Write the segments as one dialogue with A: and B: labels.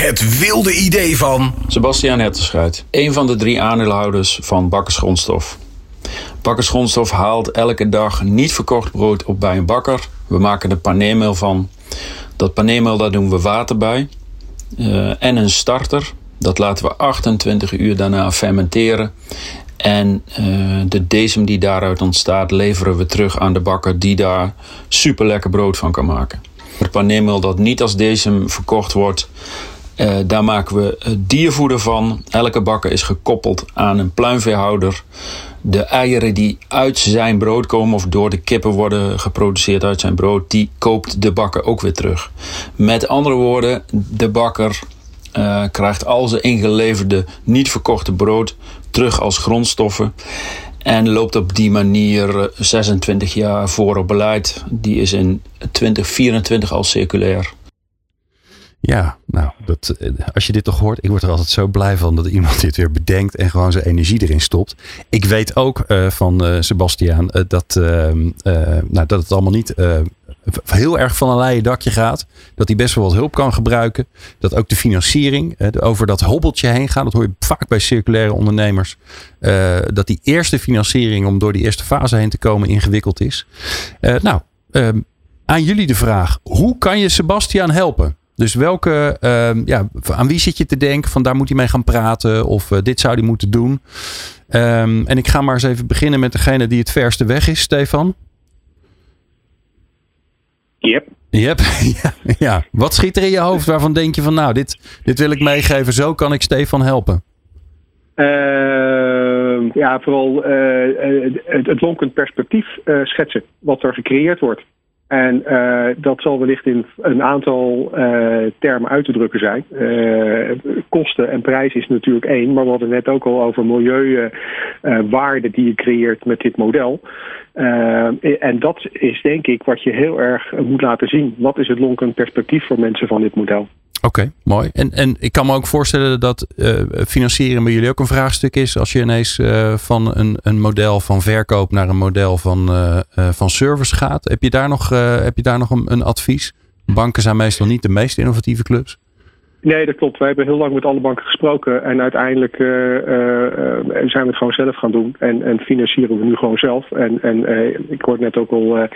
A: Het wilde idee van...
B: Sebastian Hetterschuit, een van de drie aandeelhouders van Bakkers Grondstof. Bakkers Grondstof haalt elke dag niet verkocht brood op bij een bakker. We maken er paneermeel van. Dat paneermeel, daar doen we water bij. Uh, en een starter. Dat laten we 28 uur daarna fermenteren. En uh, de decem die daaruit ontstaat, leveren we terug aan de bakker die daar super lekker brood van kan maken. Het paneermeel dat niet als decem verkocht wordt, uh, daar maken we diervoeder van. Elke bakker is gekoppeld aan een pluimveehouder. De eieren die uit zijn brood komen of door de kippen worden geproduceerd uit zijn brood, die koopt de bakker ook weer terug. Met andere woorden, de bakker uh, krijgt al zijn ingeleverde, niet verkochte brood terug als grondstoffen. En loopt op die manier 26 jaar voor op beleid. Die is in 2024 al circulair.
C: Ja, nou, dat, als je dit toch hoort, ik word er altijd zo blij van dat iemand dit weer bedenkt en gewoon zijn energie erin stopt. Ik weet ook uh, van uh, Sebastiaan dat, nou, dat het allemaal niet heel erg van een leien dakje gaat. Dat hij best wel wat hulp kan gebruiken. Dat ook de financiering over dat hobbeltje heen gaat. Dat hoor je vaak bij circulaire ondernemers. dat die eerste financiering om door die eerste fase heen te komen ingewikkeld is. nou, ehm, aan jullie de vraag. Hoe kan je Sebastiaan helpen? Dus welke, uh, ja, aan wie zit je te denken van daar moet hij mee gaan praten of uh, dit zou hij moeten doen? Um, en ik ga maar eens even beginnen met degene die het verste weg is, Stefan.
D: Yep.
C: Yep. ja, ja. Wat schiet er in je hoofd waarvan denk je van nou, dit, dit wil ik meegeven, zo kan ik Stefan helpen?
D: Uh, ja, vooral uh, het, het lonkend perspectief schetsen wat er gecreëerd wordt. En uh, dat zal wellicht in een aantal uh, termen uit te drukken zijn. Uh, kosten en prijs is natuurlijk één, maar we hadden net ook al over milieuwaarde die je creëert met dit model. en dat is denk ik wat je heel erg moet laten zien. Wat is het lonkend perspectief voor mensen van dit model?
C: Oké, mooi. En, en ik kan me ook voorstellen dat uh, financieren bij jullie ook een vraagstuk is. Als je ineens uh, van een, een model van verkoop naar een model van, uh, van service gaat. Heb je daar nog, heb je daar nog een, een, advies? Banken zijn meestal niet de meest innovatieve clubs.
D: Nee, dat klopt. Wij hebben heel lang met alle banken gesproken. En uiteindelijk zijn we het gewoon zelf gaan doen. En, en financieren we nu gewoon zelf. En, en ik hoorde net ook al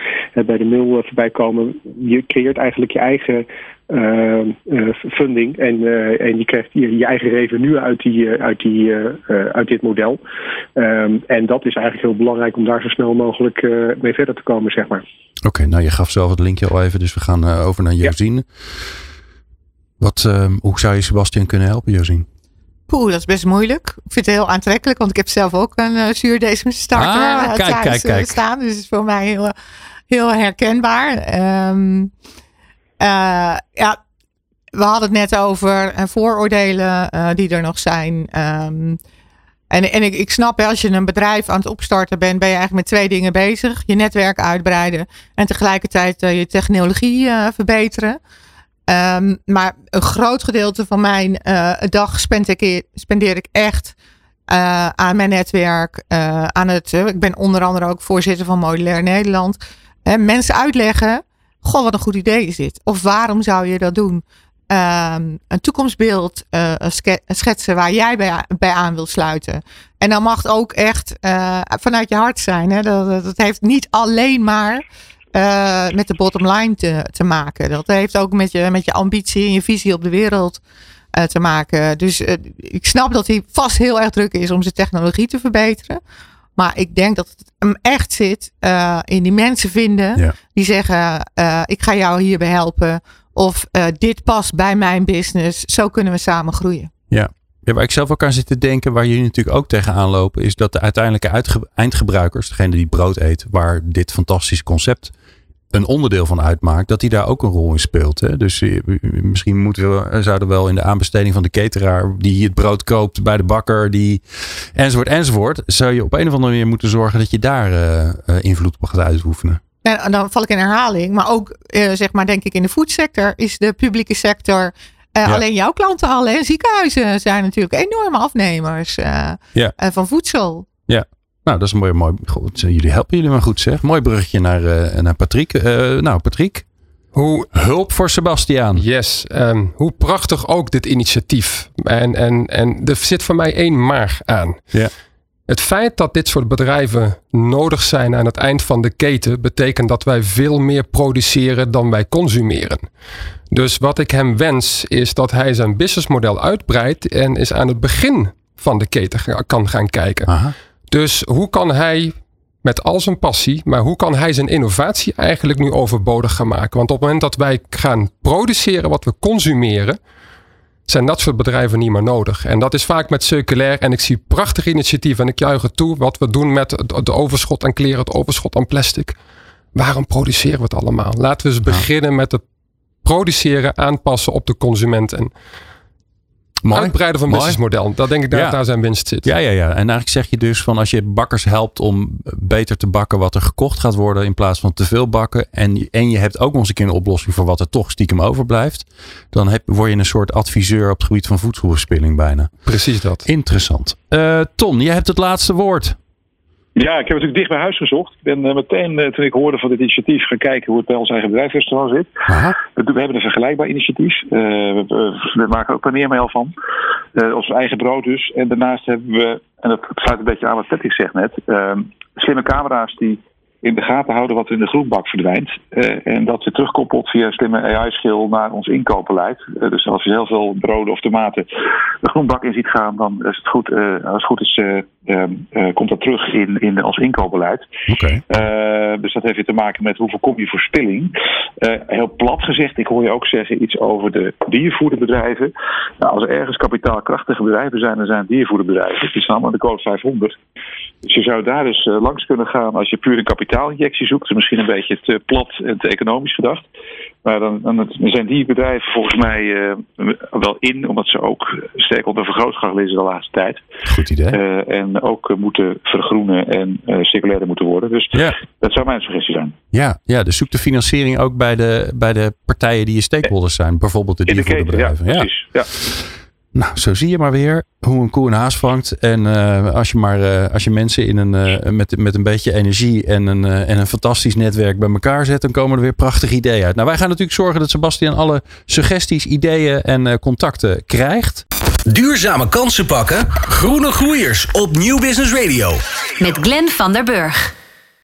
D: bij de mail voorbij komen. Je creëert eigenlijk je eigen funding. En, en je krijgt je, je, eigen revenue uit, die, uit, die, uit dit model. Um, en dat is eigenlijk heel belangrijk om daar zo snel mogelijk mee verder te komen, zeg maar.
C: Oké, okay, nou je gaf zelf het linkje al even, dus we gaan over naar Josine. Ja. Wat, ehm, hoe zou je Sebastian kunnen helpen, Josine?
E: Poeh, dat is best moeilijk. Ik vind het heel aantrekkelijk, want ik heb zelf ook een uh, zuurdesem starter
C: ah, kijk, thuis kijk, kijk.
E: staan. Dus het is voor mij heel, heel herkenbaar. Um, uh, ja, we hadden het net over uh, vooroordelen uh, die er nog zijn. Um, en en ik, ik snap, als je een bedrijf aan het opstarten bent, ben je eigenlijk met twee dingen bezig. Je netwerk uitbreiden en tegelijkertijd je technologie verbeteren. Um, maar een groot gedeelte van mijn dag spendeer ik, spendeer ik echt aan mijn netwerk. aan het, ik ben onder andere ook voorzitter van Modulair Nederland. mensen uitleggen goh, wat een goed idee is dit. Of waarom zou je dat doen? Um, een toekomstbeeld schetsen waar jij bij, bij, aan wil sluiten. En dan mag ook echt vanuit je hart zijn. Hè? Dat, dat heeft niet alleen maar uh, met de bottom line te, te maken. Dat heeft ook met je, met je ambitie en je visie op de wereld te maken. Dus ik snap dat hij vast heel erg druk is om zijn technologie te verbeteren. Maar ik denk dat het hem echt zit in die mensen vinden die zeggen: Ik ga jou hierbij helpen. Of dit past bij mijn business. Zo kunnen we samen groeien.
C: Ja. ja, waar ik zelf ook aan zit te denken, waar jullie natuurlijk ook tegenaan lopen, is dat de uiteindelijke eindgebruikers, degene die brood eet, waar dit fantastische concept een onderdeel van uitmaakt, dat hij daar ook een rol in speelt. Hè? Dus eh, misschien moeten we, zouden we wel in de aanbesteding van de cateraar die het brood koopt bij de bakker, die enzovoort enzovoort, zou je op een of andere manier moeten zorgen dat je daar uh, invloed op gaat uitoefenen.
E: En dan val ik in herhaling, maar ook uh, zeg maar denk ik in de foodsector is de publieke sector uh, ja. Alleen jouw klanten al, hè? ziekenhuizen zijn natuurlijk enorme afnemers ja. van voedsel.
C: Ja, nou, dat is een mooi, mooi. Goed, jullie helpen jullie maar goed, zeg. Mooi bruggetje naar, uh, naar Patrick. Uh, nou, Patrick, hoe hulp voor Sebastiaan.
F: Yes, um, hoe prachtig ook dit initiatief. En, en, en er zit voor mij één maar aan.
C: Ja.
F: Het feit dat dit soort bedrijven nodig zijn aan het eind van de keten, betekent dat wij veel meer produceren dan wij consumeren. Dus wat ik hem wens, is dat hij zijn businessmodel uitbreidt en is aan het begin van de keten kan gaan kijken.
C: Aha.
F: Dus hoe kan hij met al zijn passie, maar hoe kan hij zijn innovatie eigenlijk nu overbodig gaan maken? Want op het moment dat wij gaan produceren wat we consumeren, zijn dat soort bedrijven niet meer nodig. En dat is vaak met circulair. En ik zie prachtige initiatieven en ik juich het toe. Wat we doen met de overschot aan kleren, het overschot aan plastic. Waarom produceren we het allemaal? Laten we eens beginnen met het produceren, aanpassen op de consument. En
C: Mooi.
F: uitbreiden van businessmodel. Dat denk ik dat
C: Ja.
F: daar zijn winst zit.
C: Ja, ja, ja. En eigenlijk zeg je dus van als je bakkers helpt om beter te bakken wat er gekocht gaat worden in plaats van te veel bakken. En, en je hebt ook nog eens een keer een oplossing voor wat er toch stiekem overblijft. Dan heb, word je een soort adviseur op het gebied van voedselverspilling bijna.
F: Precies dat.
C: Interessant. Eh, Ton, jij hebt het laatste woord.
G: Ja, ik heb natuurlijk dicht bij huis gezocht. Ik ben eh, meteen, eh, toen ik hoorde van dit initiatief, gaan kijken hoe het bij ons eigen bedrijfsrestaurant zit. We, we hebben een vergelijkbaar initiatief. Eh, we, maken ook paneermeel van. Ons eigen brood dus. En daarnaast hebben we, en dat sluit een beetje aan wat Patrick zegt net, ehm, slimme camera's die in de gaten houden wat er in de groenbak verdwijnt. Eh, en dat weer terugkoppelt via slimme AI-schil naar ons inkoopbeleid. Eh, dus als je heel veel broden of tomaten de groenbak in ziet gaan, dan is het goed, eh, als het goed is, eh, ehm, eh, komt dat terug in, in ons inkoopbeleid.
C: Oké.
G: Dus dat heeft weer te maken met hoe voorkom je verspilling. Heel plat gezegd, ik hoor je ook zeggen iets over de diervoederbedrijven. Nou, als er ergens kapitaalkrachtige bedrijven zijn, dan zijn het diervoederbedrijven. Die staan in de code 500. Dus je zou daar dus eh, langs kunnen gaan als je puur een kapitaalinjectie zoekt. Misschien een beetje te plat en te economisch gedacht. Maar dan, dan zijn die bedrijven volgens mij eh, wel in, omdat ze ook sterk onder vergrootglas lezen de laatste tijd.
C: Goed idee.
G: Eh, en ook moeten vergroenen en eh circulairder moeten worden. Dus
C: Ja.
G: dat zou mijn suggestie zijn.
C: Ja, ja, dus zoek de financiering ook bij de, bij de partijen die je stakeholders zijn. Bijvoorbeeld de
G: keten, ja,
C: diervoederbedrijven.
G: precies. Ja.
C: Nou, zo zie je maar weer hoe een koe een haas vangt. En eh, als, je maar, eh, als je mensen in een, eh, met, met een beetje energie en een, en een fantastisch netwerk bij elkaar zet, dan komen er weer prachtige ideeën uit. Nou, wij gaan natuurlijk zorgen dat Sebastian alle suggesties, ideeën en eh, contacten krijgt.
A: Duurzame kansen pakken. Groene groeiers op Nieuw Business Radio.
H: Met Glenn van der Burg.